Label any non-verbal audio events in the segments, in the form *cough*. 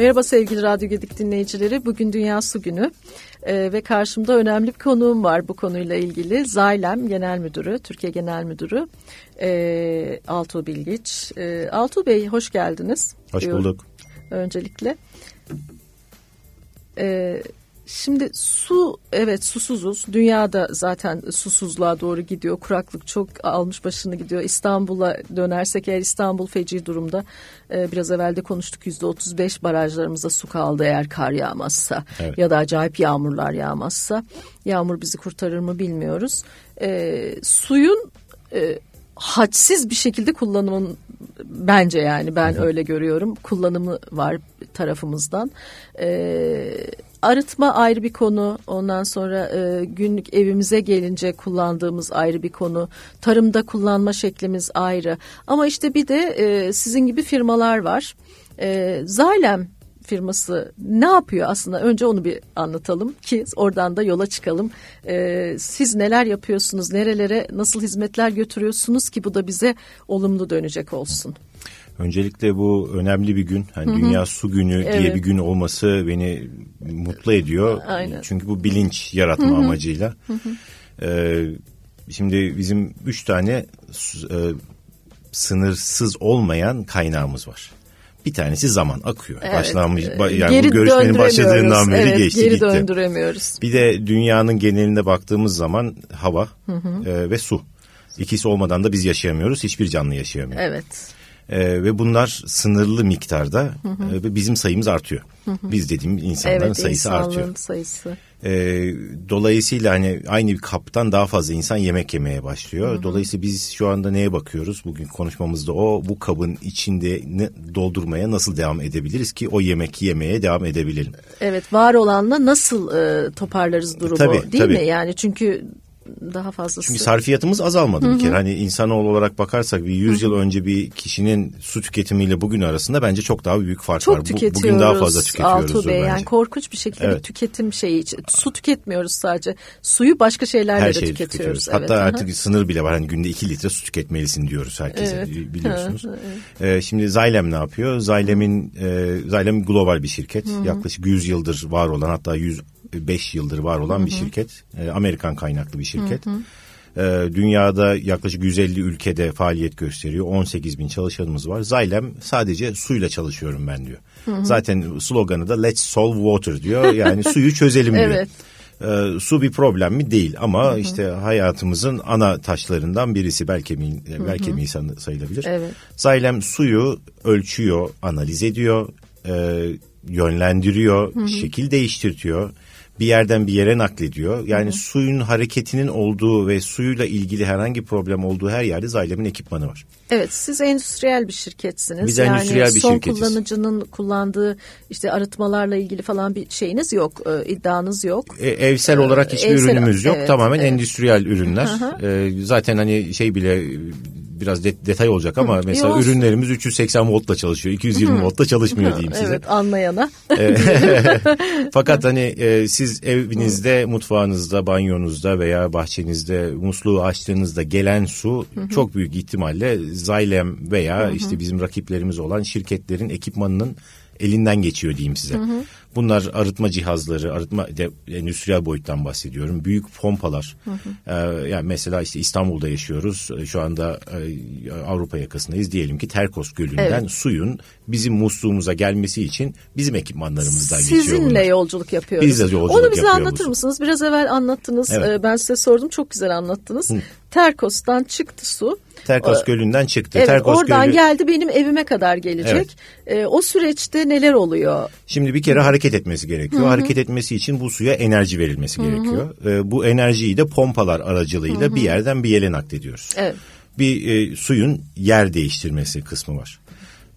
Merhaba sevgili Radyo Gedik dinleyicileri. Bugün Dünya Su Günü ee, ve karşımda önemli bir konuğum var bu konuyla ilgili. Zaylem Genel Müdürü, Türkiye Genel Müdürü e, Altuğ Bilgiç. E, Altuğ Bey hoş geldiniz. Hoş bulduk. Öncelikle. E, Şimdi su evet susuzuz. Dünyada zaten susuzluğa doğru gidiyor. Kuraklık çok almış başını gidiyor. İstanbul'a dönersek eğer İstanbul feci durumda. Ee, biraz evvel de konuştuk yüzde otuz beş barajlarımızda su kaldı eğer kar yağmazsa evet. ya da acayip yağmurlar yağmazsa. Yağmur bizi kurtarır mı bilmiyoruz. Ee, suyun e, hadsiz bir şekilde kullanımın bence yani ben Hı-hı. öyle görüyorum kullanımı var tarafımızdan. Ee, arıtma ayrı bir konu. Ondan sonra e, günlük evimize gelince kullandığımız ayrı bir konu. Tarımda kullanma şeklimiz ayrı. Ama işte bir de e, sizin gibi firmalar var. E, Zalem firması ne yapıyor aslında? Önce onu bir anlatalım ki oradan da yola çıkalım. Ee, siz neler yapıyorsunuz? Nerelere nasıl hizmetler götürüyorsunuz ki bu da bize olumlu dönecek olsun? Öncelikle bu önemli bir gün. Hani Dünya Su Günü evet. diye bir gün olması beni mutlu ediyor. Aynen. Çünkü bu bilinç yaratma Hı-hı. amacıyla. Ee, şimdi bizim üç tane e, sınırsız olmayan kaynağımız var. Bir tanesi zaman akıyor. Evet. Başlanmış yani geri bu görüşmenin başladığından beri evet, geçti geri gitti. döndüremiyoruz. Bir de dünyanın genelinde baktığımız zaman hava hı hı. E, ve su. İkisi olmadan da biz yaşayamıyoruz. Hiçbir canlı yaşayamıyor. Evet. E, ve bunlar sınırlı miktarda hı hı. E, ve bizim sayımız artıyor. Hı hı. Biz dediğim insanların evet, sayısı artıyor. sayısı. E, dolayısıyla hani aynı bir kaptan daha fazla insan yemek yemeye başlıyor. Hı hı. Dolayısıyla biz şu anda neye bakıyoruz? Bugün konuşmamızda o bu kabın içinde ne, doldurmaya nasıl devam edebiliriz ki o yemek yemeye devam edebilelim. Evet var olanla nasıl e, toparlarız durumu tabii, değil tabii. mi? Yani çünkü daha fazlası. Çünkü sarfiyatımız azalmadı Hı-hı. bir kere. Hani insanoğlu olarak bakarsak bir 100 yıl önce bir kişinin su tüketimiyle bugün arasında bence çok daha büyük fark çok var. Tüketiyoruz, bugün daha fazla tüketiyoruz. Altı Bey, yani korkunç bir şekilde evet. bir tüketim şeyi. Su tüketmiyoruz sadece. Suyu başka şeylerle Her de tüketiyoruz. tüketiyoruz. Evet. Hatta artık Hı-hı. sınır bile var. Hani günde 2 litre su tüketmelisin diyoruz herkese evet. biliyorsunuz. Ee, şimdi Zaylem ne yapıyor? Zaylem'in e, Zaylem global bir şirket. Hı-hı. Yaklaşık 100 yıldır var olan hatta 100 5 yıldır var olan hı hı. bir şirket. E, Amerikan kaynaklı bir şirket. E, dünyada yaklaşık 150 ülkede faaliyet gösteriyor. 18 bin çalışanımız var. Zaylem sadece suyla çalışıyorum ben diyor. Hı hı. Zaten sloganı da Let's Solve Water diyor. Yani *laughs* suyu çözelim diyor. evet. E, su bir problem mi? Değil ama hı hı. işte hayatımızın ana taşlarından birisi belki mi belki mi sayılabilir. Evet. Zaylem suyu ölçüyor, analiz ediyor, e, yönlendiriyor, hı hı. şekil değiştirtiyor bir yerden bir yere naklediyor. Yani Hı. suyun hareketinin olduğu ve suyuyla ilgili herhangi problem olduğu her yerde Zaylem'in ekipmanı var. Evet siz endüstriyel bir şirketsiniz. Biz yani endüstriyel bir son şirketiz. Son kullanıcının kullandığı işte arıtmalarla ilgili falan bir şeyiniz yok, e, iddianız yok. E, evsel olarak hiçbir evsel, ürünümüz yok. Evet, Tamamen evet. endüstriyel ürünler. E, zaten hani şey bile biraz de, detay olacak ama Hı, mesela olsun. ürünlerimiz 380 voltla çalışıyor. 220 Hı. voltla çalışmıyor diyeyim *laughs* size. Evet anlayana. *laughs* Fakat hani e, siz evinizde, Hı. mutfağınızda, banyonuzda veya bahçenizde musluğu açtığınızda gelen su Hı. çok büyük ihtimalle Zaylem veya Hı. işte bizim rakiplerimiz olan şirketlerin ekipmanının elinden geçiyor diyeyim size. Hı hı. Bunlar arıtma cihazları, arıtma de, endüstriyel boyuttan bahsediyorum. Büyük pompalar. Hı hı. Ee, yani mesela işte İstanbul'da yaşıyoruz. Ee, şu anda e, Avrupa yakasındayız. Diyelim ki Terkos Gölü'nden evet. suyun bizim musluğumuza gelmesi için bizim ekipmanlarımızdan Sizinle geçiyor. Sizinle yolculuk yapıyoruz. Biz de yolculuk Onu bize anlatır mısınız? Biraz evvel anlattınız. Evet. Ee, ben size sordum. Çok güzel anlattınız. Hı. Terkos'tan çıktı su. Terkos Gölü'nden çıktı. Evet, Terkos oradan Gölü... geldi benim evime kadar gelecek. Evet. Ee, o süreçte neler oluyor? Şimdi bir kere hareket etmesi gerekiyor. Hı-hı. Hareket etmesi için bu suya enerji verilmesi Hı-hı. gerekiyor. Ee, bu enerjiyi de pompalar aracılığıyla Hı-hı. bir yerden bir yere naklediyoruz. Evet. Bir e, suyun yer değiştirmesi kısmı var.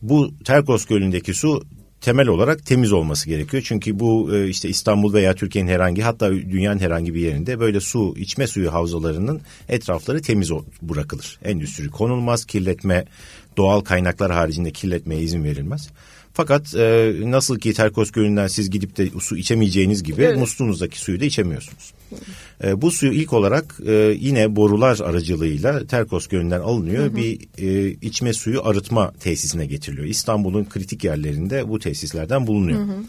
Bu Terkos Gölü'ndeki su temel olarak temiz olması gerekiyor. Çünkü bu e, işte İstanbul veya Türkiye'nin herhangi hatta dünyanın herhangi bir yerinde böyle su içme suyu havzalarının etrafları temiz bırakılır. Endüstri konulmaz, kirletme, doğal kaynaklar haricinde kirletmeye izin verilmez. Fakat e, nasıl ki Terkos Gölü'nden siz gidip de su içemeyeceğiniz gibi evet. musluğunuzdaki suyu da içemiyorsunuz. E, bu suyu ilk olarak e, yine borular aracılığıyla Terkos Gölü'nden alınıyor. Hı hı. Bir e, içme suyu arıtma tesisine getiriliyor. İstanbul'un kritik yerlerinde bu tesislerden bulunuyor. Hı hı.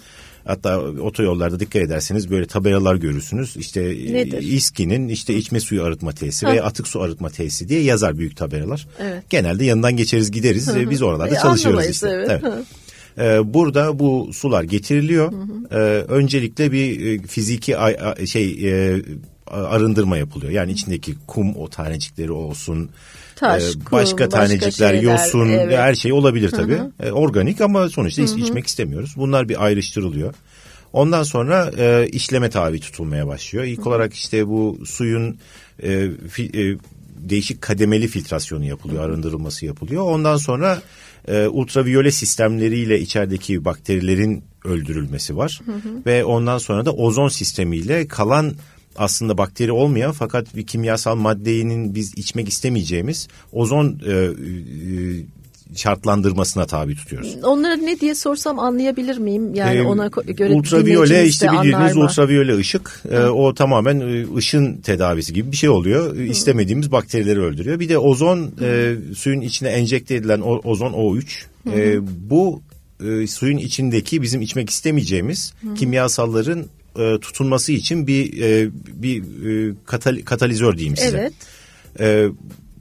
Hatta otoyollarda dikkat ederseniz böyle tabelalar görürsünüz. İşte Nedir? İSKİ'nin işte içme suyu arıtma tesisi veya atık su arıtma tesisi diye yazar büyük tabelalar. Evet. Genelde yanından geçeriz gideriz. Hı hı. Biz oralarda e, çalışıyoruz işte. Evet. evet. Ee, burada bu sular getiriliyor. Hı hı. Ee, öncelikle bir e, fiziki şey e, arındırma yapılıyor. Yani içindeki kum o tanecikleri olsun. Taş, e, kum, başka tanecikler, şeyler, yosun evet. her şey olabilir tabii. Hı hı. organik ama sonuçta hı hı. içmek istemiyoruz. Bunlar bir ayrıştırılıyor. Ondan sonra e, işleme tabi tutulmaya başlıyor. İlk hı. olarak işte bu suyun e, fi, e, değişik kademeli filtrasyonu yapılıyor, arındırılması yapılıyor. Ondan sonra e, ultraviyole sistemleriyle içerideki bakterilerin öldürülmesi var. Hı hı. Ve ondan sonra da ozon sistemiyle kalan aslında bakteri olmayan fakat bir kimyasal maddenin biz içmek istemeyeceğimiz ozon e, e, şartlandırmasına tabi tutuyoruz. Onları ne diye sorsam anlayabilir miyim? Yani ee, ona göre ultraviyole işte bildiğiniz ultraviyole ışık e, o tamamen e, ışın tedavisi gibi bir şey oluyor. Hı. İstemediğimiz bakterileri öldürüyor. Bir de ozon e, suyun içine enjekte edilen o, ozon O3 e, bu e, suyun içindeki bizim içmek istemeyeceğimiz Hı. kimyasalların e, tutunması için bir e, bir e, katal katalizör diyeyim size. Evet. E,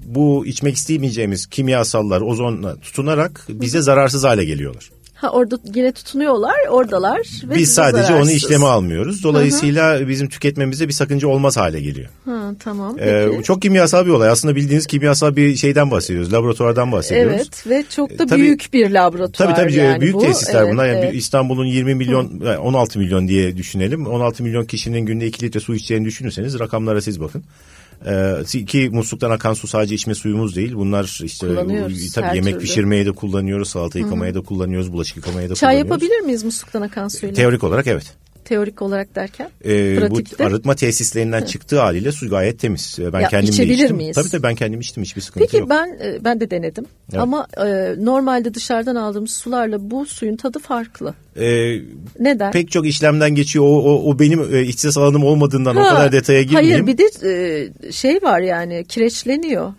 bu içmek istemeyeceğimiz kimyasallar ozonla tutunarak bize zararsız hale geliyorlar. Ha orada yine tutunuyorlar, oradalar. Ve Biz sadece zararsız. onu işleme almıyoruz. Dolayısıyla Hı-hı. bizim tüketmemizde bir sakınca olmaz hale geliyor. Ha, tamam. Ee, çok kimyasal bir olay. Aslında bildiğiniz kimyasal bir şeyden bahsediyoruz. Laboratuvardan bahsediyoruz. Evet ve çok da tabii, büyük bir laboratuvar. Tabii tabii yani büyük bu. tesisler evet, bunlar. Yani evet. İstanbul'un 20 milyon, Hı. 16 milyon diye düşünelim. 16 milyon kişinin günde 2 litre su içeceğini düşünürseniz rakamlara siz bakın. Ee, ki musluktan akan su sadece içme suyumuz değil. Bunlar işte tabii yemek türlü. pişirmeye de kullanıyoruz, salata yıkamaya da kullanıyoruz, bulaşık yıkamaya da Çay kullanıyoruz. Çay yapabilir miyiz musluktan akan suyla? Teorik olarak evet teorik olarak derken? Ee, pratikte. Bu arıtma tesislerinden Hı. çıktığı haliyle su gayet temiz. Ben ya, kendim de içtim. Miyiz? Tabii tabii ben kendim içtim hiçbir sıkıntı Peki, yok. Peki ben e, ben de denedim. Evet. Ama e, normalde dışarıdan aldığımız sularla bu suyun tadı farklı. Ee, Neden? Pek çok işlemden geçiyor. O, o, o benim e, ihtisas alanım olmadığından ha, o kadar detaya girmeyeyim. Hayır bir de e, şey var yani kireçleniyor.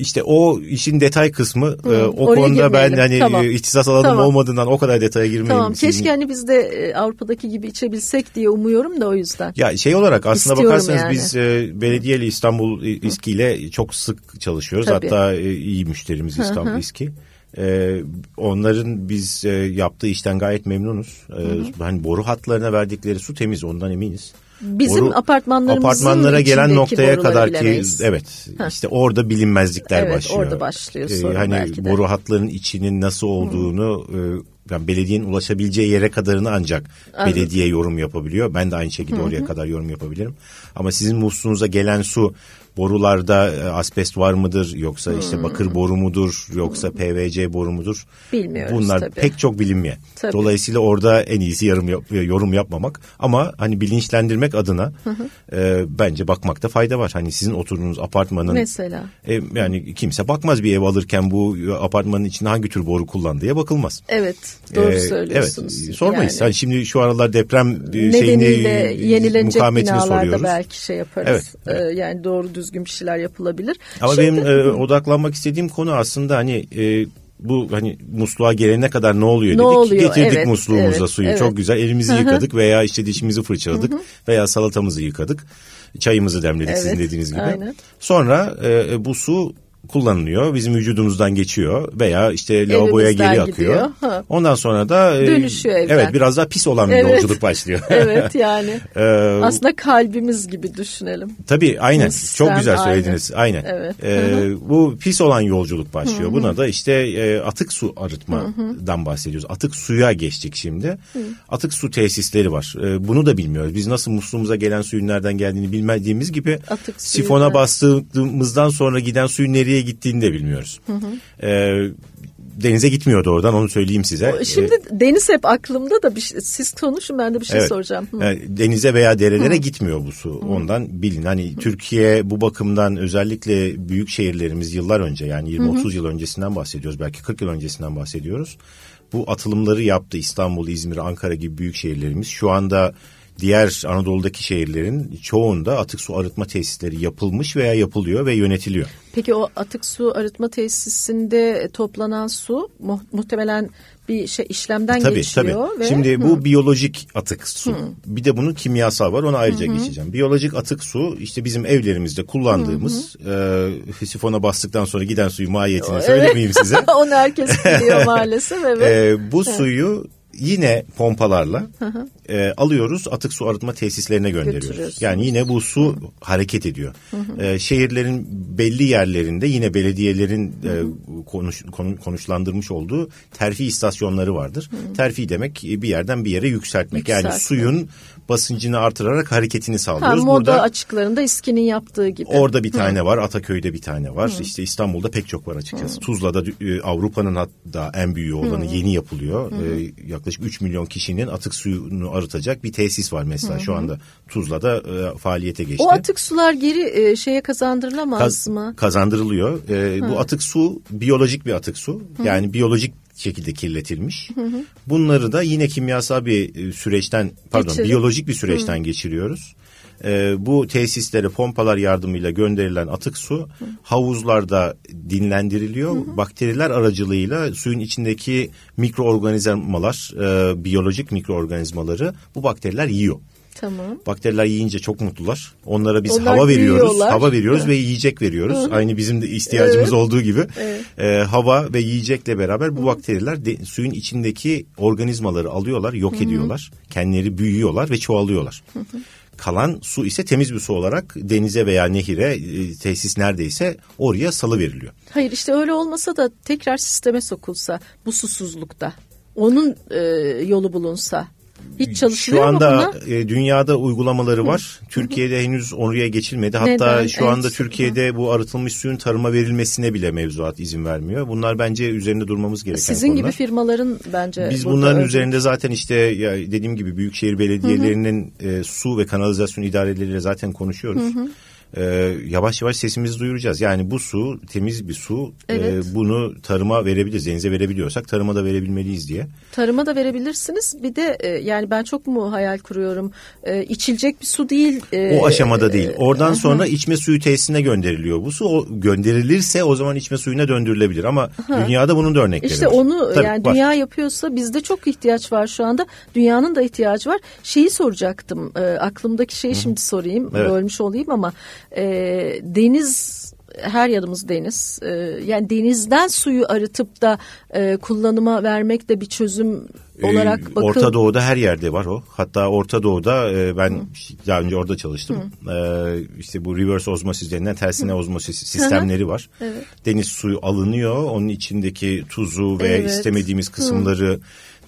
İşte o işin detay kısmı Hı, e, o konuda ben hani tamam. E, ihtisas alanım tamam. olmadığından o kadar detaya girmeyeyim. Tamam sizin. keşke hani biz de e, Avrupa'daki gibi içebilsek diye umuyorum da o yüzden. Ya şey olarak aslında İstiyorum bakarsanız yani. biz e, Belediyeli İstanbul İSKİ ile çok sık çalışıyoruz. Tabii. Hatta e, iyi müşterimiz İstanbul İSKİ. Ee, onların biz e, yaptığı işten gayet memnunuz. Ee. Hani boru hatlarına verdikleri su temiz ondan eminiz. Bizim Boru, apartmanlarımızın apartmanlara gelen noktaya kadar ki evet Heh. işte orada bilinmezlikler evet, başlıyor. orada başlıyor ee, Hani belki boru hatlarının içinin nasıl olduğunu Hı. yani belediyenin ulaşabileceği yere kadarını ancak Anladım. belediye yorum yapabiliyor. Ben de aynı şekilde Hı. oraya kadar yorum yapabilirim. Ama sizin musluğunuza gelen su borularda e, asbest var mıdır yoksa işte hmm. bakır boru mudur yoksa hmm. PVC boru mudur? Bilmiyoruz Bunlar tabii. pek çok bilinmeyen. Tabii. Dolayısıyla orada en iyisi yorum yap, yorum yapmamak ama hani bilinçlendirmek adına e, bence bakmakta fayda var. Hani sizin oturduğunuz apartmanın mesela e, yani kimse bakmaz bir ev alırken bu apartmanın içinde hangi tür boru kullandığı bakılmaz. Evet doğru e, söylüyorsunuz. Evet sormayız. Yani. Hani şimdi şu aralar deprem e, şeyini yenilenecek binalarda soruyoruz. belki şey yaparız. Evet, evet. E, yani doğru düzgün bir şeyler yapılabilir. Ama Şimdi, benim e, odaklanmak istediğim konu aslında hani e, bu hani musluğa gelene kadar ne oluyor dedik. oluyor? Getirdik evet, musluğumuza evet, suyu evet. çok güzel elimizi yıkadık veya işte dişimizi fırçaladık veya salatamızı yıkadık. Çayımızı demledik evet, sizin dediğiniz gibi. Aynen. Sonra e, bu su kullanılıyor. Bizim vücudumuzdan geçiyor veya işte lavaboya geri akıyor. Ha. Ondan sonra da e, dönüşüyor evden. Evet biraz daha pis olan bir evet. yolculuk başlıyor. *laughs* evet yani. *laughs* ee, Aslında kalbimiz gibi düşünelim. Tabii aynen. Sistem, Çok güzel söylediniz. Aynen. aynen. Evet. Ee, bu pis olan yolculuk başlıyor. Hı-hı. Buna da işte e, atık su arıtmadan Hı-hı. bahsediyoruz. Atık suya geçtik şimdi. Atık su tesisleri var. E, bunu da bilmiyoruz. Biz nasıl musluğumuza gelen suyun nereden geldiğini bilmediğimiz gibi atık sifona bastığımızdan sonra giden suyun nereye nereye gittiğini de bilmiyoruz. Hı hı. Ee, denize gitmiyordu oradan onu söyleyeyim size. Şimdi ee, deniz hep aklımda da bir şey, siz konuşun ben de bir şey evet, soracağım. Yani denize veya derelere Hı. gitmiyor bu su. Hı. Ondan bilin. Hani Hı. Türkiye bu bakımdan özellikle büyük şehirlerimiz yıllar önce yani 20-30 yıl öncesinden bahsediyoruz. Belki 40 yıl öncesinden bahsediyoruz. Bu atılımları yaptı İstanbul, İzmir, Ankara gibi büyük şehirlerimiz. Şu anda diğer Anadolu'daki şehirlerin çoğunda atık su arıtma tesisleri yapılmış veya yapılıyor ve yönetiliyor. Peki o atık su arıtma tesisinde toplanan su mu muhtemelen bir şey işlemden tabii, geçiyor. Tabii. Ve, Şimdi hı. bu biyolojik atık su. Hı. Bir de bunun kimyasal var. Onu ayrıca hı hı. geçeceğim. Biyolojik atık su işte bizim evlerimizde kullandığımız hı hı. E, sifona bastıktan sonra giden suyu mahiyetini evet. söylemeyeyim size. *laughs* Onu herkes biliyor *laughs* maalesef. Evet. E, bu suyu yine pompalarla e, alıyoruz atık su arıtma tesislerine gönderiyoruz. Yani yine bu su hareket ediyor. Hı. E, şehirlerin belli yerlerinde yine belediyelerin. E, konuş, konu, konuşlandırmış olduğu terfi istasyonları vardır. Terfi demek bir yerden bir yere yükseltmek. yükseltmek. Yani suyun basıncını artırarak hareketini sağlıyoruz. Ha, moda Burada, açıklarında İSKİ'nin yaptığı gibi. Orada bir tane Hı. var, Ataköy'de bir tane var. Hı. İşte İstanbul'da pek çok var açıkçası. Hı. Tuzla'da e, Avrupa'nın hatta en büyüğü olanı Hı. yeni yapılıyor. Hı. E, yaklaşık 3 milyon kişinin atık suyunu arıtacak bir tesis var mesela Hı. şu anda Tuzla'da e, faaliyete geçti. O atık sular geri e, şeye kazandırılamaz Kaz, mı? Kazandırılıyor. E, bu atık su biyolojik bir atık su. Hı. Yani biyolojik şekilde kirletilmiş. Hı hı. Bunları da yine kimyasal bir e, süreçten pardon Geçirin. biyolojik bir süreçten hı. geçiriyoruz. Ee, bu tesislere pompalar yardımıyla gönderilen atık su hı. havuzlarda dinlendiriliyor. Hı hı. Bakteriler aracılığıyla suyun içindeki mikroorganizmalar, e, biyolojik mikroorganizmaları bu bakteriler yiyor. Tamam. Bakteriler yiyince çok mutlular. Onlara biz Onlar hava veriyoruz. Yiyorlar. Hava veriyoruz ve yiyecek veriyoruz. Aynı bizim de ihtiyacımız evet. olduğu gibi. Evet. Ee, hava ve yiyecekle beraber bu bakteriler de, suyun içindeki organizmaları alıyorlar, yok Hı-hı. ediyorlar. Kendileri büyüyorlar ve çoğalıyorlar. Hı-hı. Kalan su ise temiz bir su olarak denize veya nehire, e, tesis neredeyse oraya salı veriliyor. Hayır işte öyle olmasa da tekrar sisteme sokulsa bu susuzlukta onun e, yolu bulunsa hiç çalışılıyor Şu anda e, dünyada uygulamaları var. Türkiye'de henüz oraya geçilmedi. Hatta Neden? şu anda evet. Türkiye'de bu arıtılmış suyun tarıma verilmesine bile mevzuat izin vermiyor. Bunlar bence üzerinde durmamız gereken Sizin konular. gibi firmaların bence Biz bunların örnek. üzerinde zaten işte ya dediğim gibi büyükşehir belediyelerinin hı hı. E, su ve kanalizasyon idareleriyle zaten konuşuyoruz. Hı hı e, yavaş yavaş sesimizi duyuracağız. Yani bu su temiz bir su. Ee, evet. E, bunu tarıma verebiliriz. Denize verebiliyorsak tarıma da verebilmeliyiz diye. Tarıma da verebilirsiniz. Bir de e, yani ben çok mu hayal kuruyorum. E, içilecek bir su değil. E, o aşamada değil. Oradan e, sonra içme suyu tesisine gönderiliyor bu su. O gönderilirse o zaman içme suyuna döndürülebilir. Ama Aha. dünyada bunun da örnekleri işte var. İşte onu Tabii, yani var. dünya yapıyorsa bizde çok ihtiyaç var şu anda. Dünyanın da ihtiyacı var. Şeyi soracaktım. E, aklımdaki şeyi Hı. şimdi sorayım. Evet. Bölmüş olayım ama e, deniz her yanımız deniz. E, yani denizden suyu arıtıp da e, kullanıma vermek de bir çözüm olarak bakıl... Orta Doğu'da her yerde var o. Hatta Orta Doğu'da e, ben Hı. daha önce orada çalıştım. Hı. E, işte bu reverse osmosis denilen tersine Hı. osmosis sistemleri var. Evet. Deniz suyu alınıyor. Onun içindeki tuzu ve evet. istemediğimiz kısımları Hı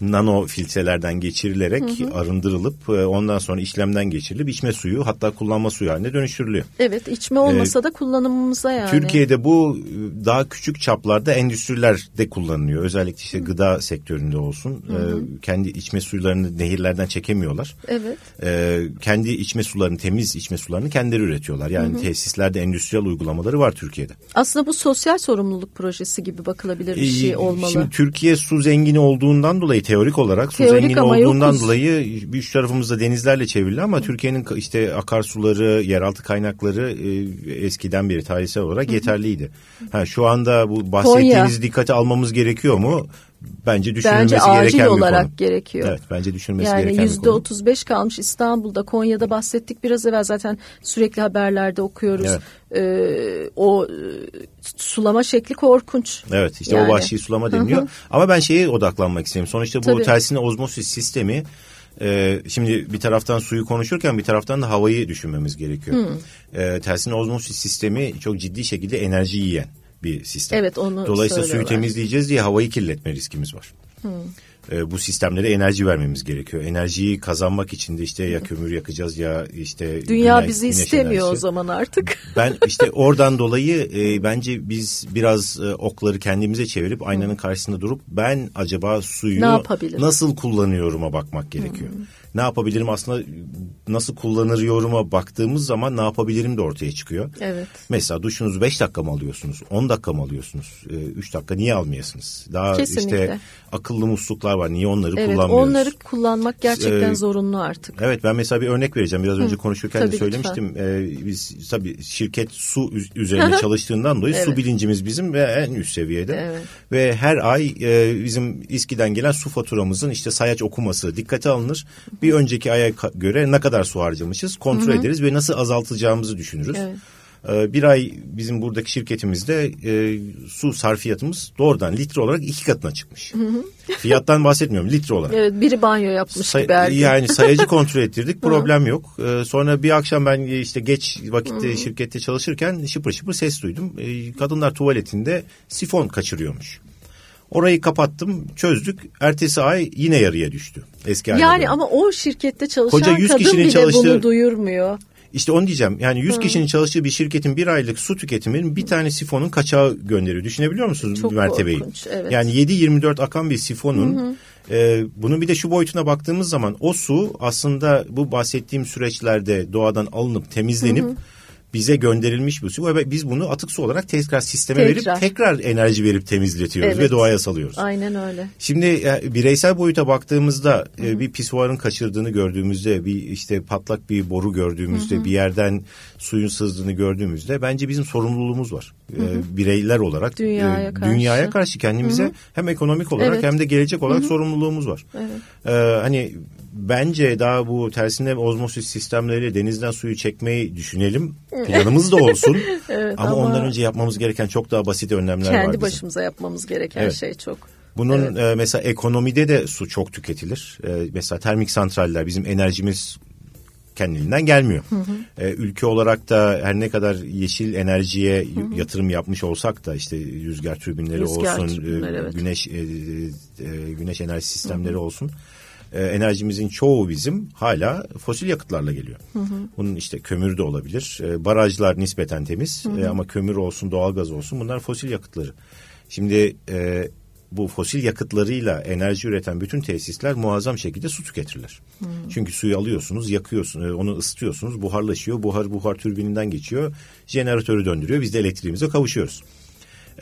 nano filtrelerden geçirilerek hı hı. arındırılıp e, ondan sonra işlemden geçirilip içme suyu hatta kullanma suyu haline dönüştürülüyor. Evet içme olmasa ee, da kullanımımıza yani. Türkiye'de bu e, daha küçük çaplarda endüstrilerde kullanılıyor. Özellikle işte hı. gıda sektöründe olsun. Hı hı. Ee, kendi içme suylarını nehirlerden çekemiyorlar. Evet. Ee, kendi içme sularını temiz içme sularını kendileri üretiyorlar. Yani hı hı. tesislerde endüstriyel uygulamaları var Türkiye'de. Aslında bu sosyal sorumluluk projesi gibi bakılabilir bir şey olmalı. Şimdi Türkiye su zengini olduğundan dolayı teorik olarak su teorik zengini olduğundan yokuz. dolayı bir üç tarafımızda denizlerle çevrili ama Türkiye'nin işte akarsuları, yeraltı kaynakları e, eskiden beri tarihsel olarak yeterliydi. Ha, şu anda bu bahsettiğiniz Konya. dikkate almamız gerekiyor mu? Bence düşünülmesi bence acil gereken olarak bir konu. gerekiyor. Evet bence düşünülmesi yani gereken yüzde otuz beş kalmış İstanbul'da Konya'da bahsettik biraz evvel zaten sürekli haberlerde okuyoruz. Evet. Ee, o e, sulama şekli korkunç. Evet işte yani. o vahşi sulama deniyor. Ama ben şeye odaklanmak istiyorum. Sonuçta bu Tabii. tersine ozmosis sistemi ee, şimdi bir taraftan suyu konuşurken bir taraftan da havayı düşünmemiz gerekiyor. Hmm. Ee, tersine ozmosis sistemi çok ciddi şekilde enerji yiyen bir sistem. Evet onu Dolayısıyla suyu temizleyeceğiz diye havayı kirletme riskimiz var. Hmm. e, bu sistemlere enerji vermemiz gerekiyor. Enerjiyi kazanmak için de işte ya kömür yakacağız ya işte dünya güne, bizi istemiyor enerjisi. o zaman artık. *laughs* Ben işte *laughs* oradan dolayı e, bence biz biraz e, okları kendimize çevirip aynanın karşısında durup ben acaba suyu nasıl kullanıyorum'a bakmak gerekiyor. Hmm ne yapabilirim aslında nasıl kullanır yoruma baktığımız zaman ne yapabilirim de ortaya çıkıyor. Evet. Mesela duşunuzu 5 dakika mı alıyorsunuz? 10 dakika mı alıyorsunuz? 3 e, dakika niye almayasınız? Daha Kesinlikle. işte akıllı musluklar var. Niye onları evet, kullanmıyoruz? Onları kullanmak gerçekten ee, zorunlu artık. Evet ben mesela bir örnek vereceğim. Biraz Hı. önce konuşurken tabii de söylemiştim. Ee, biz tabii şirket su üzerine çalıştığından dolayı evet. su bilincimiz bizim ve en üst seviyede. Evet. Ve her ay e, bizim İSKİ'den gelen su faturamızın işte sayaç okuması dikkate alınır bir önceki aya göre ne kadar su harcamışız kontrol Hı-hı. ederiz ve nasıl azaltacağımızı düşünürüz. Evet. Ee, bir ay bizim buradaki şirketimizde e, su sarfiyatımız doğrudan litre olarak iki katına çıkmış. Hı hı. Fiyattan bahsetmiyorum litre olarak. Evet biri banyo yapmış Say, gibi Yani sayacı kontrol *laughs* ettirdik problem yok. Ee, sonra bir akşam ben işte geç vakitte hı. şirkette çalışırken şıpır şıpır ses duydum. Ee, kadınlar tuvaletinde sifon kaçırıyormuş. Orayı kapattım, çözdük. Ertesi ay yine yarıya düştü. Eski Yani ama o şirkette çalışan Koca 100 kadın bile çalıştığı... bunu duyurmuyor. İşte onu diyeceğim. Yani 100 Hı. kişinin çalıştığı bir şirketin bir aylık su tüketiminin bir tane sifonun kaçağı gönderiyor. Düşünebiliyor musunuz Çok mertebeyi? Korkunç, evet. Yani 7-24 akan bir sifonun hı. E, bunun bir de şu boyutuna baktığımız zaman o su aslında bu bahsettiğim süreçlerde doğadan alınıp temizlenip hı bize gönderilmiş bu su ve biz bunu atık su olarak tekrar sisteme tekrar. verip tekrar enerji verip temizletiyoruz evet. ve doğaya salıyoruz. Aynen öyle. Şimdi e, bireysel boyuta baktığımızda e, bir pisuarın kaçırdığını gördüğümüzde bir işte patlak bir boru gördüğümüzde Hı-hı. bir yerden suyun sızdığını gördüğümüzde bence bizim sorumluluğumuz var. E, bireyler olarak dünyaya e, karşı, dünyaya karşı kendimize Hı-hı. hem ekonomik olarak evet. hem de gelecek olarak Hı-hı. sorumluluğumuz var. Evet. E, hani bence daha bu tersine ozmosis sistemleriyle denizden suyu çekmeyi düşünelim. Planımız da olsun. *laughs* evet, ama, ama ondan önce yapmamız gereken çok daha basit önlemler kendi var. Kendi başımıza yapmamız gereken evet. şey çok. Bunun evet. e, mesela ekonomide de su çok tüketilir. E, mesela termik santraller bizim enerjimiz kendiliğinden gelmiyor. Hı hı. E, ülke olarak da her ne kadar yeşil enerjiye hı hı. yatırım yapmış olsak da işte rüzgar türbinleri rüzgar olsun, türbinler, e, evet. güneş e, e, güneş enerji sistemleri hı hı. olsun e, enerjimizin çoğu bizim hala fosil yakıtlarla geliyor. Hı hı. Bunun işte kömür de olabilir. E, barajlar nispeten temiz hı hı. E, ama kömür olsun, doğalgaz olsun bunlar fosil yakıtları. Şimdi e, bu fosil yakıtlarıyla enerji üreten bütün tesisler muazzam şekilde su tüketirler. Hmm. Çünkü suyu alıyorsunuz, yakıyorsunuz, e, onu ısıtıyorsunuz, buharlaşıyor, buhar buhar türbininden geçiyor, jeneratörü döndürüyor, biz de elektriğimize kavuşuyoruz.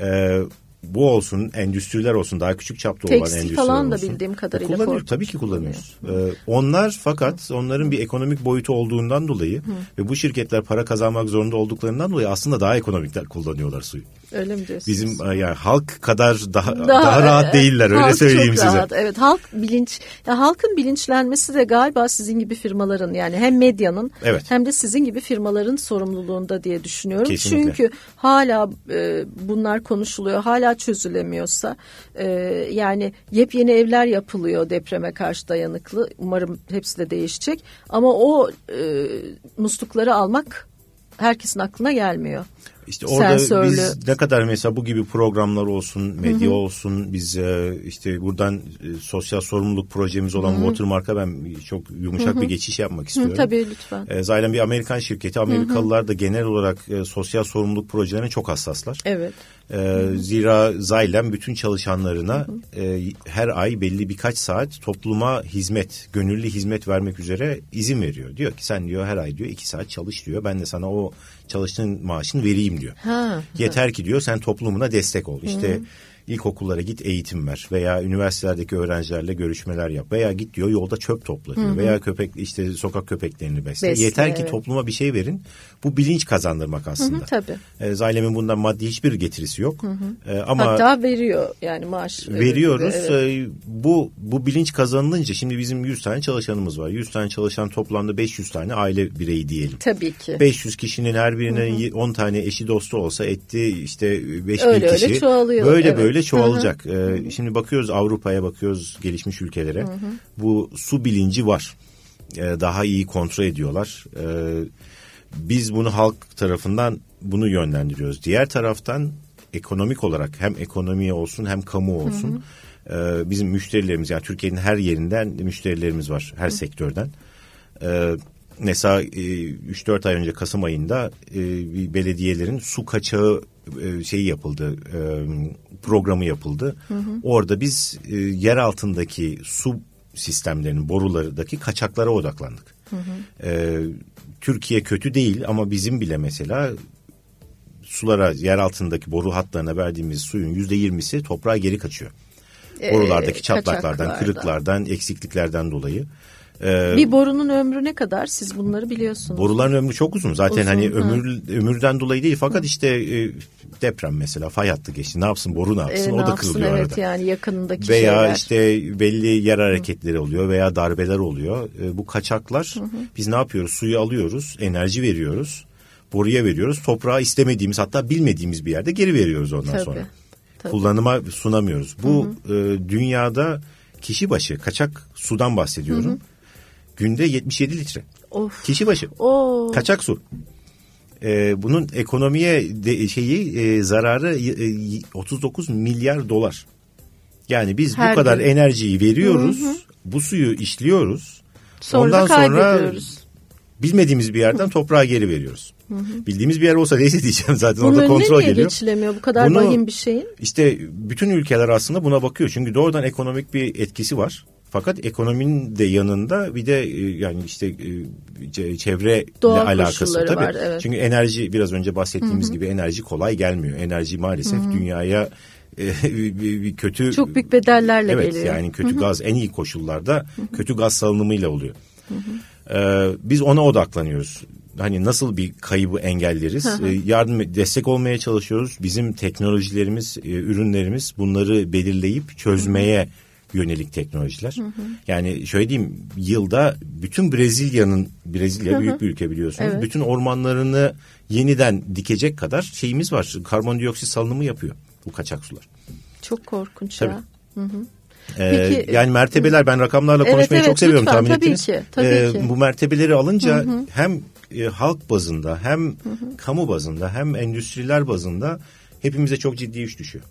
Ee, bu olsun, endüstriler olsun, daha küçük çapta Tekstil olan endüstriler falan da olsun. bildiğim kadarıyla. Kullanıyoruz, tabii ki kullanıyoruz. Ee, onlar fakat onların bir ekonomik boyutu olduğundan dolayı Hı. ve bu şirketler para kazanmak zorunda olduklarından dolayı aslında daha ekonomikler kullanıyorlar suyu. Öyle mi diyorsunuz? Bizim e, yani halk kadar daha daha, daha rahat değiller öyle söyleyeyim size. Rahat. Evet halk bilinç ya halkın bilinçlenmesi de galiba sizin gibi firmaların yani hem medyanın evet. hem de sizin gibi firmaların sorumluluğunda diye düşünüyorum. Kesinlikle. Çünkü hala e, bunlar konuşuluyor. Hala çözülemiyorsa e, yani yepyeni evler yapılıyor depreme karşı dayanıklı. Umarım hepsi de değişecek. Ama o e, muslukları almak herkesin aklına gelmiyor. İşte orada Sensörlü. biz ne kadar mesela bu gibi programlar olsun, medya Hı-hı. olsun, biz e, işte buradan e, sosyal sorumluluk projemiz olan Hı-hı. Watermark'a ben çok yumuşak Hı-hı. bir geçiş yapmak istiyorum. Hı, tabii lütfen. E, zaten bir Amerikan şirketi, Amerikalılar da genel olarak sosyal sorumluluk projelerine çok hassaslar. Evet. E, zira Zaylem bütün çalışanlarına e, her ay belli birkaç saat topluma hizmet, gönüllü hizmet vermek üzere izin veriyor. Diyor ki sen diyor her ay diyor iki saat çalış diyor. Ben de sana o çalıştığın maaşını vereyim diyor. Ha, Yeter ha. ki diyor sen toplumuna destek ol. İşte Hı-hı ilkokullara git eğitim ver veya üniversitelerdeki öğrencilerle görüşmeler yap veya git diyor yolda çöp topla diyor hı hı. veya köpek işte sokak köpeklerini besle. besle Yeter ki evet. topluma bir şey verin. Bu bilinç kazandırmak aslında. Hı hı, tabii. E, Zaylem'in bundan maddi hiçbir getirisi yok. Hı hı. E, ama Hatta veriyor yani maaş. Veriyoruz. Evet. E, bu bu bilinç kazanılınca şimdi bizim 100 tane çalışanımız var. 100 tane çalışan toplamda 500 tane aile bireyi diyelim. Tabii ki. 500 kişinin her birine hı hı. 10 tane eşi dostu olsa etti işte 5000 öyle, kişi. Öyle çoğalıyor. Böyle evet. böyle çoğalacak. Hı hı. Ee, şimdi bakıyoruz Avrupa'ya bakıyoruz gelişmiş ülkelere. Hı hı. Bu su bilinci var. Ee, daha iyi kontrol ediyorlar. Ee, biz bunu halk tarafından bunu yönlendiriyoruz. Diğer taraftan ekonomik olarak hem ekonomiye olsun hem kamu olsun hı hı. E, bizim müşterilerimiz yani Türkiye'nin her yerinden müşterilerimiz var her hı. sektörden. E, mesela e, 3-4 ay önce Kasım ayında e, belediyelerin su kaçağı e, şeyi yapıldı e, programı yapıldı. Hı hı. Orada biz e, yer altındaki su sistemlerinin borulardaki kaçaklara odaklandık. Hı hı. E, Türkiye kötü değil ama bizim bile mesela sulara yer altındaki boru hatlarına verdiğimiz suyun yüzde yirmisi toprağa geri kaçıyor. Borulardaki çatlaklardan, kırıklardan, eksikliklerden dolayı. Ee, bir borunun ömrü ne kadar? Siz bunları biliyorsunuz. Boruların ömrü çok uzun. Zaten uzun, hani ömür ömürden dolayı değil fakat işte e, deprem mesela fay hattı geçti. Ne yapsın boru ne yapsın? E, o ne da yapsın, kırılıyor evet, arada. yani yakınındaki veya şeyler. işte belli yer hareketleri oluyor veya darbeler oluyor. E, bu kaçaklar hı hı. biz ne yapıyoruz? Suyu alıyoruz, enerji veriyoruz. Boruya veriyoruz. Toprağa istemediğimiz hatta bilmediğimiz bir yerde geri veriyoruz ondan Tabii. sonra. Tabii. Kullanıma sunamıyoruz. Bu hı hı. E, dünyada kişi başı kaçak sudan bahsediyorum. Hı hı Günde 77 litre. Of. Kişi başı. Oo. Kaçak su. Ee, bunun ekonomiye de, şeyi e, zararı e, 39 milyar dolar. Yani biz Her bu kadar gün. enerjiyi veriyoruz. Hı hı. Bu suyu işliyoruz. Sonra Ondan sonra bilmediğimiz bir yerden toprağa geri veriyoruz. Hı hı. Bildiğimiz bir yer olsa neyse *laughs* diyeceğim zaten Bunun orada kontrol niye geliyor. geçilemiyor bu kadar Bunu, vahim bir şeyin? İşte bütün ülkeler aslında buna bakıyor. Çünkü doğrudan ekonomik bir etkisi var. Fakat ekonominin de yanında bir de e, yani işte e, çevre Doğa alakası tabii. Var, evet. Çünkü enerji biraz önce bahsettiğimiz Hı-hı. gibi enerji kolay gelmiyor. Enerji maalesef Hı-hı. dünyaya *laughs* bir kötü çok büyük bedellerle evet, geliyor. Evet yani kötü Hı-hı. gaz en iyi koşullarda Hı-hı. kötü gaz salınımıyla oluyor. Ee, biz ona odaklanıyoruz. Hani nasıl bir kaybı engelleriz? Ee, yardım destek olmaya çalışıyoruz. Bizim teknolojilerimiz, e, ürünlerimiz bunları belirleyip çözmeye Hı-hı yönelik teknolojiler. Hı hı. Yani şöyle diyeyim yılda bütün Brezilya'nın Brezilya hı hı. büyük bir ülke biliyorsunuz. Evet. Bütün ormanlarını yeniden dikecek kadar şeyimiz var. Karbondioksit salınımı yapıyor bu kaçak sular. Çok korkunç Tabii. ya. Hı hı. Ee, Peki, yani mertebeler ben rakamlarla evet, konuşmayı evet, çok seviyorum lütfen, tahmin tabii ettiniz. Ki, tabii ee, ki. Bu mertebeleri alınca hı hı. hem e, halk bazında hem hı hı. kamu bazında hem endüstriler bazında hepimize çok ciddi iş düşüyor.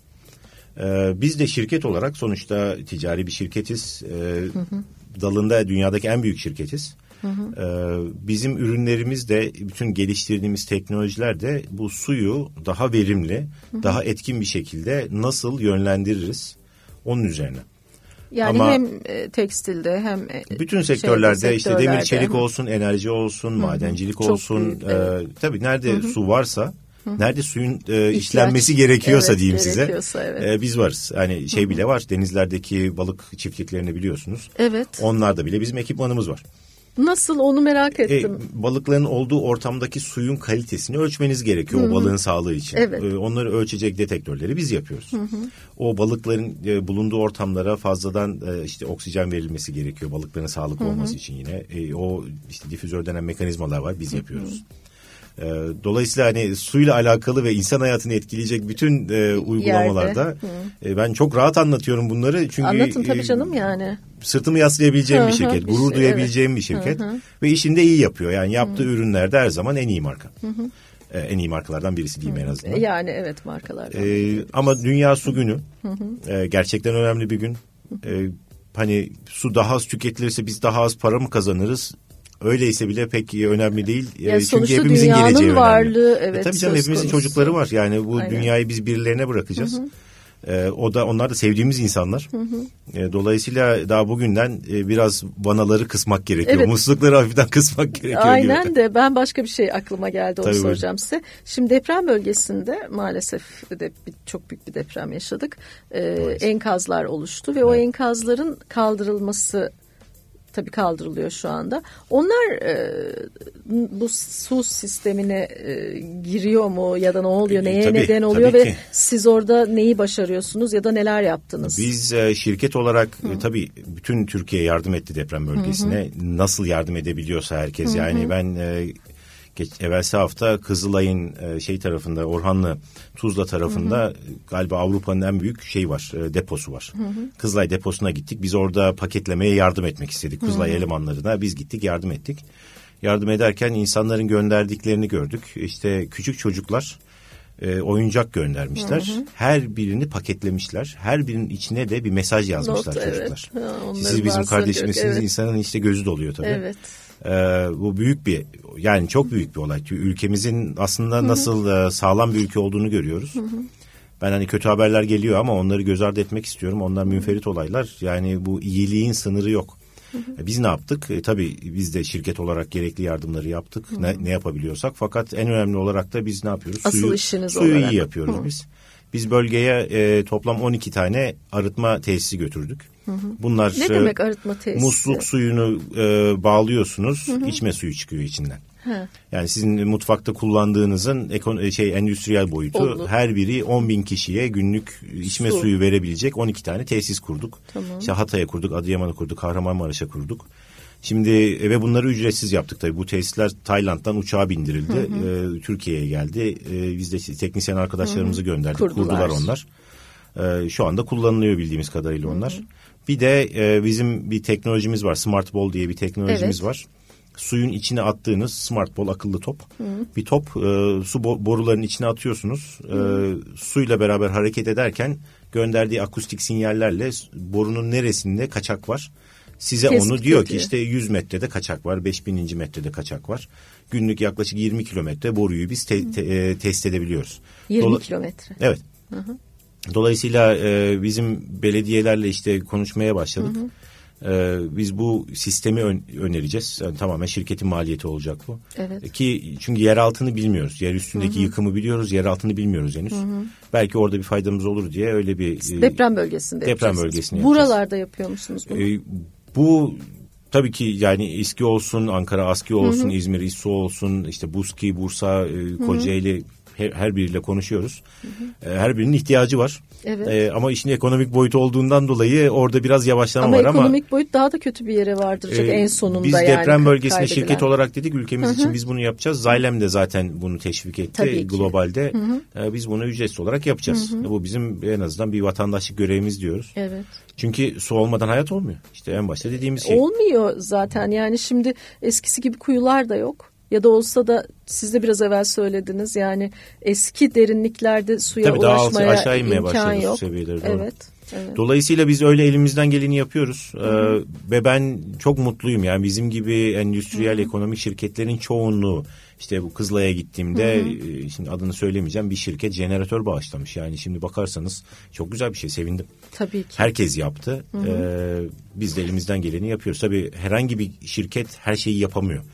Ee, biz de şirket olarak sonuçta ticari bir şirketiz. Ee, hı hı. Dalında dünyadaki en büyük şirketiz. Hı hı. Ee, bizim ürünlerimiz de bütün geliştirdiğimiz teknolojiler de bu suyu daha verimli, hı hı. daha etkin bir şekilde nasıl yönlendiririz onun üzerine. Yani Ama hem e, tekstilde hem e, bütün sektörlerde, şeyde, işte demir çelik olsun, enerji olsun, Hı-hı. madencilik Çok olsun. Büyük, evet. e, tabii nerede Hı-hı. su varsa Nerede suyun e, işlenmesi gerekiyorsa evet, diyeyim gerekiyorsa, size. Evet. E, biz varız. Hani şey bile var. Denizlerdeki balık çiftliklerini biliyorsunuz. Evet. Onlarda bile bizim ekipmanımız var. Nasıl onu merak e, ettim. E, balıkların olduğu ortamdaki suyun kalitesini ölçmeniz gerekiyor Hı-hı. o balığın sağlığı için. Evet. E, onları ölçecek detektörleri biz yapıyoruz. Hı-hı. O balıkların e, bulunduğu ortamlara fazladan e, işte oksijen verilmesi gerekiyor balıkların sağlıklı Hı-hı. olması için yine. E, o işte difüzör denen mekanizmalar var biz yapıyoruz. Hı-hı. E, dolayısıyla hani suyla alakalı ve insan hayatını etkileyecek bütün e, uygulamalarda e, ben çok rahat anlatıyorum bunları. Çünkü Anlatın tabii e, canım yani. Sırtımı yaslayabileceğim bir şirket, gurur şey, duyabileceğim evet. bir şirket ve işinde iyi yapıyor. Yani yaptığı ürünlerde her zaman en iyi marka. Ee, en iyi markalardan birisi diyeyim en azından. Yani evet markalardan. Ee, ama Dünya Su Günü e, gerçekten önemli bir gün. E, hani su daha az tüketilirse biz daha az para mı kazanırız? Öyleyse bile pek önemli değil. Yani Çünkü hepimizin geleceği varlığı, önemli. Evet, e tabii canım hepimizin konusu. çocukları var. Yani bu Aynen. dünyayı biz birilerine bırakacağız. Hı hı. E, o da onlar da sevdiğimiz insanlar. Hı hı. E, dolayısıyla daha bugünden e, biraz vanaları kısmak gerekiyor. Evet. Muslukları hafiften kısmak gerekiyor Aynen gibi. de ben başka bir şey aklıma geldi onu soracağım size. Şimdi deprem bölgesinde maalesef de bir, çok büyük bir deprem yaşadık. E, enkazlar oluştu ve evet. o enkazların kaldırılması tabii kaldırılıyor şu anda. Onlar e, bu su sistemine e, giriyor mu ya da ne oluyor, neye tabii, neden oluyor ve ki. siz orada neyi başarıyorsunuz ya da neler yaptınız? Biz e, şirket olarak e, tabii bütün Türkiye yardım etti deprem bölgesine. Hı hı. Nasıl yardım edebiliyorsa herkes. Hı hı. Yani ben e, Geç, evvelsi hafta Kızılay'ın e, şey tarafında Orhanlı Tuzla tarafında hı hı. galiba Avrupa'nın en büyük şey var e, deposu var. Hı hı. Kızılay deposuna gittik. Biz orada paketlemeye yardım etmek istedik. Kızılay hı hı. elemanlarına biz gittik yardım ettik. Yardım ederken insanların gönderdiklerini gördük. İşte küçük çocuklar e, oyuncak göndermişler. Hı hı. Her birini paketlemişler. Her birinin içine de bir mesaj yazmışlar Not, çocuklar. Evet. Ha, Siz bizim kardeşimizsiniz. Evet. insanın işte gözü doluyor tabii. Evet. Ee, bu büyük bir yani çok büyük bir olay. Ülkemizin aslında nasıl hı hı. E, sağlam bir ülke olduğunu görüyoruz. Hı hı. Ben hani kötü haberler geliyor ama onları göz ardı etmek istiyorum. Onlar münferit olaylar. Yani bu iyiliğin sınırı yok. Hı hı. Biz ne yaptık? E, tabii biz de şirket olarak gerekli yardımları yaptık. Hı hı. Ne, ne yapabiliyorsak. Fakat en önemli olarak da biz ne yapıyoruz? Asıl suyu, işiniz suyu olarak. iyi yapıyoruz hı. biz. Biz bölgeye e, toplam 12 tane arıtma tesisi götürdük. Hı hı. Bunlar ne demek arıtma tesisi? Musluk suyunu e, bağlıyorsunuz, hı hı. içme suyu çıkıyor içinden. He. Yani sizin mutfakta kullandığınızın ekon şey endüstriyel boyutu Oldu. her biri 10 bin kişiye günlük içme Su. suyu verebilecek 12 tane tesis kurduk. Tamam. İşte Hatay'a kurduk, Adıyaman'a kurduk, Kahramanmaraş'a kurduk. Şimdi e, ve bunları ücretsiz yaptık tabii. Bu tesisler Tayland'dan uçağa bindirildi. Hı hı. E, Türkiye'ye geldi. E, biz de teknisyen arkadaşlarımızı hı hı. gönderdik. Kurdular, Kurdular onlar. E, şu anda kullanılıyor bildiğimiz kadarıyla onlar. Hı hı. Bir de e, bizim bir teknolojimiz var. Smart Ball diye bir teknolojimiz evet. var suyun içine attığınız smart ball akıllı top. Hı. Bir top e, su borularının içine atıyorsunuz. E, suyla beraber hareket ederken gönderdiği akustik sinyallerle borunun neresinde kaçak var. Size Tespit onu diyor ki işte 100 metrede kaçak var, 5000. metrede kaçak var. Günlük yaklaşık 20 kilometre boruyu biz te, te, e, test edebiliyoruz. 20 Dola kilometre. Evet. Hı hı. Dolayısıyla e, bizim belediyelerle işte konuşmaya başladık. Hı hı. Ee, biz bu sistemi ön, önereceğiz. Yani tamamen şirketin maliyeti olacak bu. Evet. Ki çünkü yer altını bilmiyoruz. Yer üstündeki Hı-hı. yıkımı biliyoruz. Yer altını bilmiyoruz henüz. Hı-hı. Belki orada bir faydamız olur diye öyle bir e, deprem bölgesinde deprem bölgesinde Buralarda yapıyor musunuz bunu? Ee, bu tabii ki yani İSKİ olsun, Ankara ASKİ olsun, Hı-hı. İzmir İSSO olsun, işte BUSKİ, Bursa, e, Kocaeli her, her biriyle konuşuyoruz. Hı hı. E, her birinin ihtiyacı var. Evet. E, ama işin ekonomik boyutu olduğundan dolayı orada biraz yavaşlama ama var ama. Ama ekonomik boyut daha da kötü bir yere vardıracak e, en sonunda biz yani. Biz deprem kaybedilen. şirket olarak dedik ülkemiz hı hı. için biz bunu yapacağız. Zaylem de zaten bunu teşvik etti Tabii globalde. Hı hı. E, biz bunu ücretsiz olarak yapacağız. Hı hı. Bu bizim en azından bir vatandaşlık görevimiz diyoruz. Evet. Çünkü su olmadan hayat olmuyor. İşte en başta dediğimiz şey. Olmuyor zaten yani şimdi eskisi gibi kuyular da yok ya da olsa da siz de biraz evvel söylediniz yani eski derinliklerde suya Tabii ulaşmaya daha aşağı inmeye imkan yok. seviyeleri. Doğru. Evet. Evet. Dolayısıyla biz öyle elimizden geleni yapıyoruz ee, ve ben çok mutluyum yani bizim gibi endüstriyel Hı-hı. ekonomik şirketlerin çoğunluğu işte bu Kızılay'a gittiğimde Hı-hı. E, şimdi adını söylemeyeceğim bir şirket jeneratör bağışlamış yani şimdi bakarsanız çok güzel bir şey sevindim. Tabii ki. Herkes yaptı ee, biz de elimizden geleni yapıyoruz tabii herhangi bir şirket her şeyi yapamıyor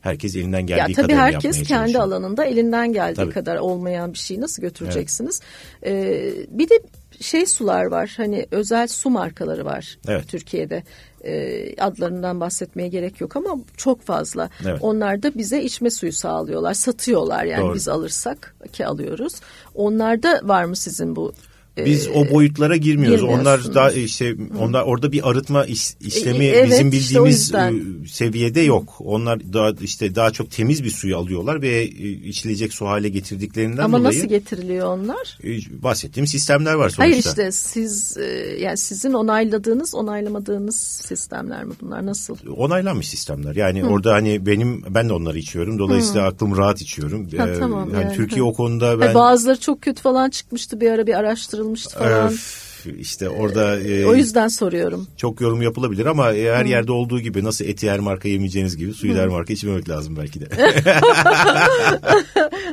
herkes elinden geldiği ya, tabii herkes kendi alanında elinden geldiği tabii. kadar olmayan bir şeyi nasıl götüreceksiniz? Evet. Ee, bir de şey sular var hani özel su markaları var evet. Türkiye'de e, adlarından bahsetmeye gerek yok ama çok fazla. Evet. Onlar da bize içme suyu sağlıyorlar, satıyorlar yani Doğru. biz alırsak ki alıyoruz. Onlarda var mı sizin bu biz o boyutlara girmiyoruz. Onlar da işte onlar orada bir arıtma iş, işlemi evet, bizim bildiğimiz işte seviyede yok. Onlar daha işte daha çok temiz bir suyu alıyorlar ve içilecek su hale getirdiklerinden Ama dolayı. Ama nasıl getiriliyor onlar? Bahsettiğim sistemler var sonuçta. Hayır işte siz yani sizin onayladığınız, onaylamadığınız sistemler mi bunlar? Nasıl? Onaylanmış sistemler. Yani Hı. orada hani benim ben de onları içiyorum. Dolayısıyla Hı. aklım rahat içiyorum. Ha, ee, tamam. Yani, yani Türkiye Hı. o konuda ben bazıları çok kötü falan çıkmıştı bir ara bir araştırma kaldırılmıştı falan. Öf işte orada e, o yüzden soruyorum. Çok yorum yapılabilir ama her Hı. yerde olduğu gibi nasıl eti her marka yemeyeceğiniz gibi suyu her marka içmemek lazım belki de. *laughs*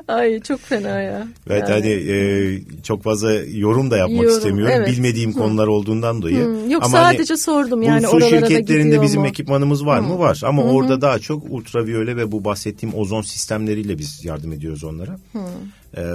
Ay çok fena ya. Evet yani. hani e, çok fazla yorum da yapmak yorum, istemiyorum. Evet. Bilmediğim Hı. konular olduğundan dolayı. Hı. Yok ama sadece hani, sordum yani su şirketlerinde bizim mu? ekipmanımız var Hı. mı? Var ama Hı. orada daha çok ultraviyole ve bu bahsettiğim ozon sistemleriyle biz yardım ediyoruz onlara. Hı. Ee,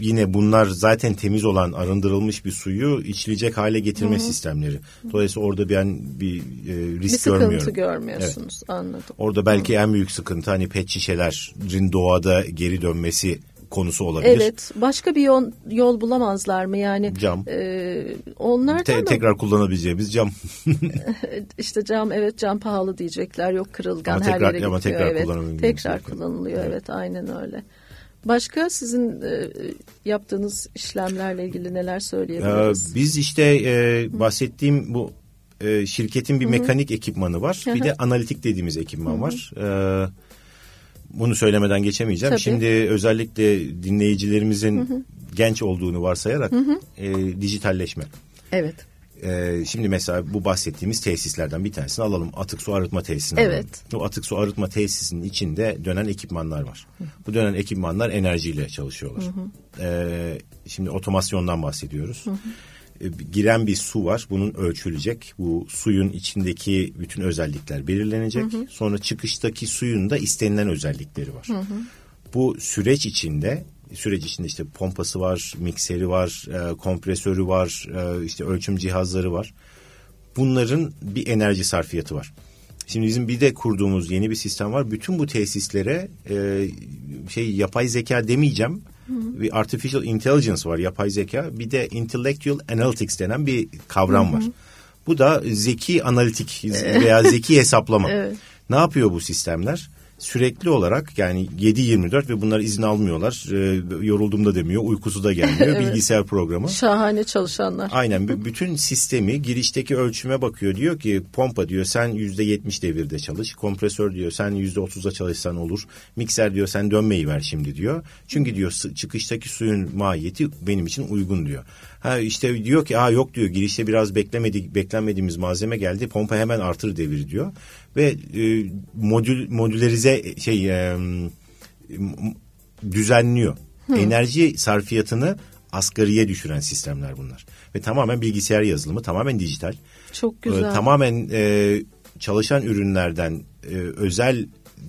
yine bunlar zaten temiz olan arındırılmış bir suyu içilecek hale getirme Hı-hı. sistemleri. Dolayısıyla orada ben bir e, risk bir görmüyorum. Bir görmüyorsunuz evet. anladım. Orada belki Hı-hı. en büyük sıkıntı hani pet şişelerin doğada geri dönmesi konusu olabilir. Evet. Başka bir yol, yol bulamazlar mı yani? Cam. E, onlar Te, tekrar kullanabileceğimiz cam. *laughs* İşte cam evet cam pahalı diyecekler. Yok kırılgan ama her tekrar, yere ama gidiyor. Tekrar evet. Tekrar kullanılıyor evet. evet aynen öyle. Başka sizin e, yaptığınız işlemlerle ilgili neler söyleyebiliriz? Ee, biz işte e, bahsettiğim bu e, şirketin bir Hı-hı. mekanik ekipmanı var. Hı-hı. Bir de analitik dediğimiz ekipman Hı-hı. var. Ee, bunu söylemeden geçemeyeceğim. Tabii. Şimdi özellikle dinleyicilerimizin hı hı. genç olduğunu varsayarak. E, dijitalleşme. Evet. Ee, şimdi mesela bu bahsettiğimiz tesislerden bir tanesini alalım. Atık su arıtma tesisini evet. alalım. O atık su arıtma tesisinin içinde dönen ekipmanlar var. Hı. Bu dönen ekipmanlar enerjiyle çalışıyorlar. Hı hı. Ee, şimdi otomasyondan bahsediyoruz. Hı hı. Ee, giren bir su var. Bunun ölçülecek. Bu suyun içindeki bütün özellikler belirlenecek. Hı hı. Sonra çıkıştaki suyun da istenilen özellikleri var. Hı hı. Bu süreç içinde süreç içinde işte pompası var, mikseri var, e, kompresörü var, e, işte ölçüm cihazları var. Bunların bir enerji sarfiyatı var. Şimdi bizim bir de kurduğumuz yeni bir sistem var. Bütün bu tesislere e, şey yapay zeka demeyeceğim. Hı. Bir artificial intelligence var, yapay zeka. Bir de intellectual analytics denen bir kavram hı hı. var. Bu da zeki analitik *laughs* veya zeki hesaplama. evet. Ne yapıyor bu sistemler? Sürekli olarak yani 7-24 ve bunlar izin almıyorlar. E, yoruldum da demiyor, uykusu da gelmiyor. *laughs* evet. Bilgisayar programı. Şahane çalışanlar. Aynen. bütün sistemi girişteki ölçüme bakıyor. Diyor ki pompa diyor sen %70 devirde çalış. Kompresör diyor sen %30'da çalışsan olur. Mikser diyor sen dönmeyi ver şimdi diyor. Çünkü diyor çıkıştaki suyun mahiyeti benim için uygun diyor. Ha işte diyor ki aa yok diyor girişte biraz beklemedik beklenmediğimiz malzeme geldi. Pompa hemen artır devir diyor. Ve e, modül modülerize şey e, düzenliyor. Hı. Enerji sarfiyatını asgariye düşüren sistemler bunlar. Ve tamamen bilgisayar yazılımı, tamamen dijital. Çok güzel. E, tamamen e, çalışan ürünlerden e, özel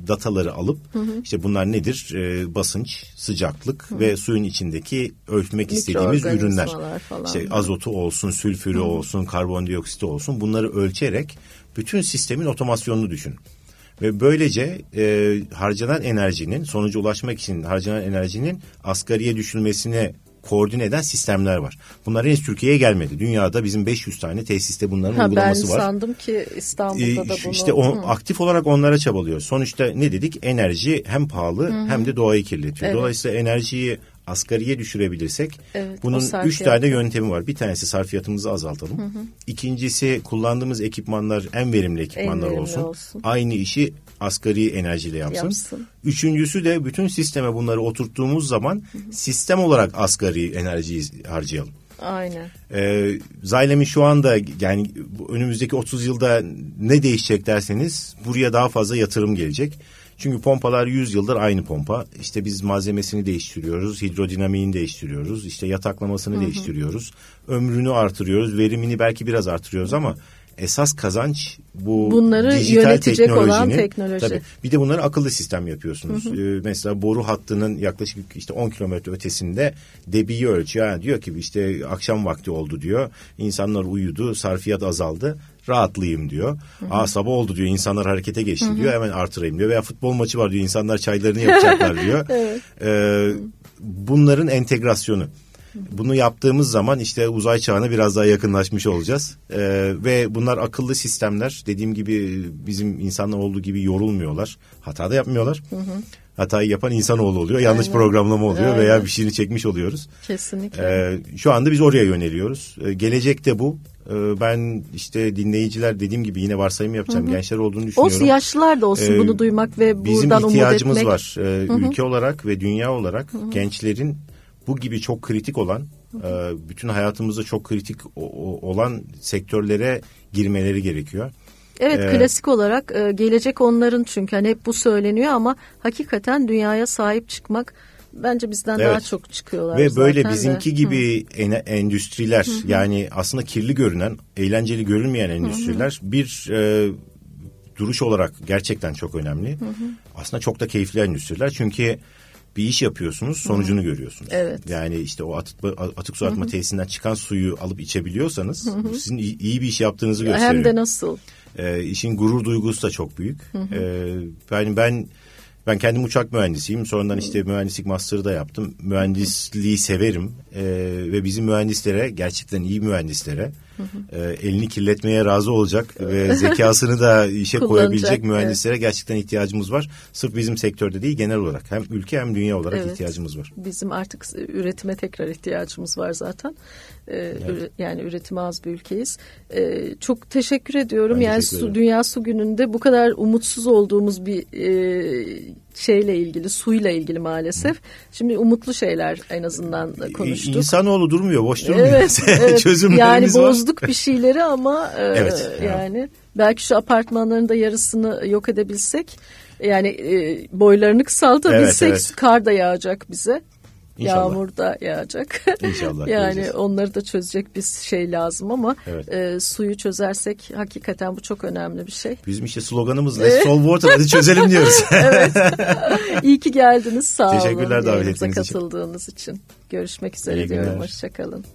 dataları alıp hı hı. işte bunlar nedir? E, basınç, sıcaklık hı. ve suyun içindeki ölçmek istediğimiz ürünler. Falan. İşte azotu olsun, sülfürü hı. olsun, karbondioksiti olsun bunları ölçerek bütün sistemin otomasyonunu düşün. Ve böylece e, harcanan enerjinin sonuca ulaşmak için harcanan enerjinin asgariye düşülmesine koordine eden sistemler var. Bunlar henüz Türkiye'ye gelmedi. Dünyada bizim 500 tane tesiste bunların ha, uygulaması var. Ben sandım ki İstanbul'da ee, da bunu. İşte on, aktif olarak onlara çabalıyor. Sonuçta ne dedik? Enerji hem pahalı Hı-hı. hem de doğayı kirletiyor. Evet. Dolayısıyla enerjiyi asgariye düşürebilirsek evet, bunun üç tane yöntemi var. Bir tanesi sarfiyatımızı azaltalım. Hı hı. İkincisi kullandığımız ekipmanlar en verimli ekipmanlar en verimli olsun. olsun. Aynı işi asgari enerjiyle yapsın. yapsın. Üçüncüsü de bütün sisteme bunları oturttuğumuz zaman hı hı. sistem olarak asgari enerjiyi harcayalım. Aynen. Ee, Zaylem'in şu anda yani önümüzdeki 30 yılda ne değişecek derseniz buraya daha fazla yatırım gelecek. Çünkü pompalar 100 yıldır aynı pompa. İşte biz malzemesini değiştiriyoruz, hidrodinamiğini değiştiriyoruz, işte yataklamasını hı hı. değiştiriyoruz. Ömrünü artırıyoruz, verimini belki biraz artırıyoruz ama esas kazanç bu Bunları dijital yönetecek teknolojinin. Olan teknoloji. Tabii, bir de bunları akıllı sistem yapıyorsunuz. Hı hı. Ee, mesela boru hattının yaklaşık işte 10 kilometre ötesinde debiyi ölçüyor. Yani diyor ki işte akşam vakti oldu diyor. İnsanlar uyudu, sarfiyat azaldı rahatlayayım diyor. Hı hı. Aa sabah oldu diyor insanlar harekete geçti hı hı. diyor hemen artırayım diyor. Veya futbol maçı var diyor insanlar çaylarını yapacaklar *laughs* diyor. evet. ee, bunların entegrasyonu. Bunu yaptığımız zaman işte uzay çağına biraz daha yakınlaşmış olacağız. Ee, ve bunlar akıllı sistemler. Dediğim gibi bizim insanlar olduğu gibi yorulmuyorlar. Hata da yapmıyorlar. Hı hı. Hatayı yapan insanoğlu oluyor. Yanlış Aynen. programlama oluyor Aynen. veya bir şeyini çekmiş oluyoruz. Kesinlikle. Ee, şu anda biz oraya yöneliyoruz. Ee, gelecekte bu. Ee, ben işte dinleyiciler dediğim gibi yine varsayım yapacağım. Hı hı. Gençler olduğunu düşünüyorum. Olsun yaşlılar da olsun ee, bunu duymak ve buradan umut etmek. Bizim ihtiyacımız var. Ee, hı hı. Ülke olarak ve dünya olarak hı hı. gençlerin bu gibi çok kritik olan. E, bütün hayatımızda çok kritik olan sektörlere girmeleri gerekiyor. Evet ee, klasik olarak e, gelecek onların çünkü hani hep bu söyleniyor ama hakikaten dünyaya sahip çıkmak bence bizden evet. daha çok çıkıyorlar. Ve böyle bizimki de. gibi en, endüstriler hı hı. yani aslında kirli görünen, eğlenceli görünmeyen endüstriler hı hı. bir e, duruş olarak gerçekten çok önemli. Hı hı. Aslında çok da keyifli endüstriler çünkü bir iş yapıyorsunuz sonucunu Hı. görüyorsunuz. Evet. Yani işte o atık, atık su atma Hı. tesisinden çıkan suyu alıp içebiliyorsanız Hı. sizin iyi, iyi bir iş yaptığınızı gösteriyor. Hem de nasıl? Ee, işin gurur duygusu da çok büyük. Hı Ee, yani ben ben kendim uçak mühendisiyim. Sonradan işte mühendislik master'ı da yaptım. Mühendisliği severim. Ee, ve bizim mühendislere gerçekten iyi mühendislere e, elini kirletmeye razı olacak ve zekasını da işe *laughs* koyabilecek mühendislere evet. gerçekten ihtiyacımız var. Sırf bizim sektörde değil genel olarak hem ülke hem dünya olarak evet. ihtiyacımız var. Bizim artık üretime tekrar ihtiyacımız var zaten. Ee, evet. Yani üretime az bir ülkeyiz. Ee, çok teşekkür ediyorum. Ben yani teşekkür su, Dünya Su Günü'nde bu kadar umutsuz olduğumuz bir e, şeyle ilgili, suyla ilgili maalesef. Şimdi umutlu şeyler en azından konuştuk. İnsanoğlu durmuyor, boş durmuyor. Evet, *laughs* evet. Çözümlerimiz yani bozduk bir şeyleri ama e, Evet, yani belki şu apartmanların da yarısını yok edebilsek yani e, boylarını kısaltabilsek Evet, evet. kar da yağacak bize. İnşallah. Yağmur da yağacak. İnşallah *laughs* yani göreceğiz. onları da çözecek bir şey lazım ama Evet. e, suyu çözersek hakikaten bu çok önemli bir şey. Bizim işte sloganımız Let's Solve Water hadi çözelim diyoruz. *laughs* *laughs* İyi ki geldiniz. Sağ olun. Teşekkürler davet ettiğiniz için. katıldığınız için. Görüşmek üzere İyi diyorum. günler. Hoşçakalın.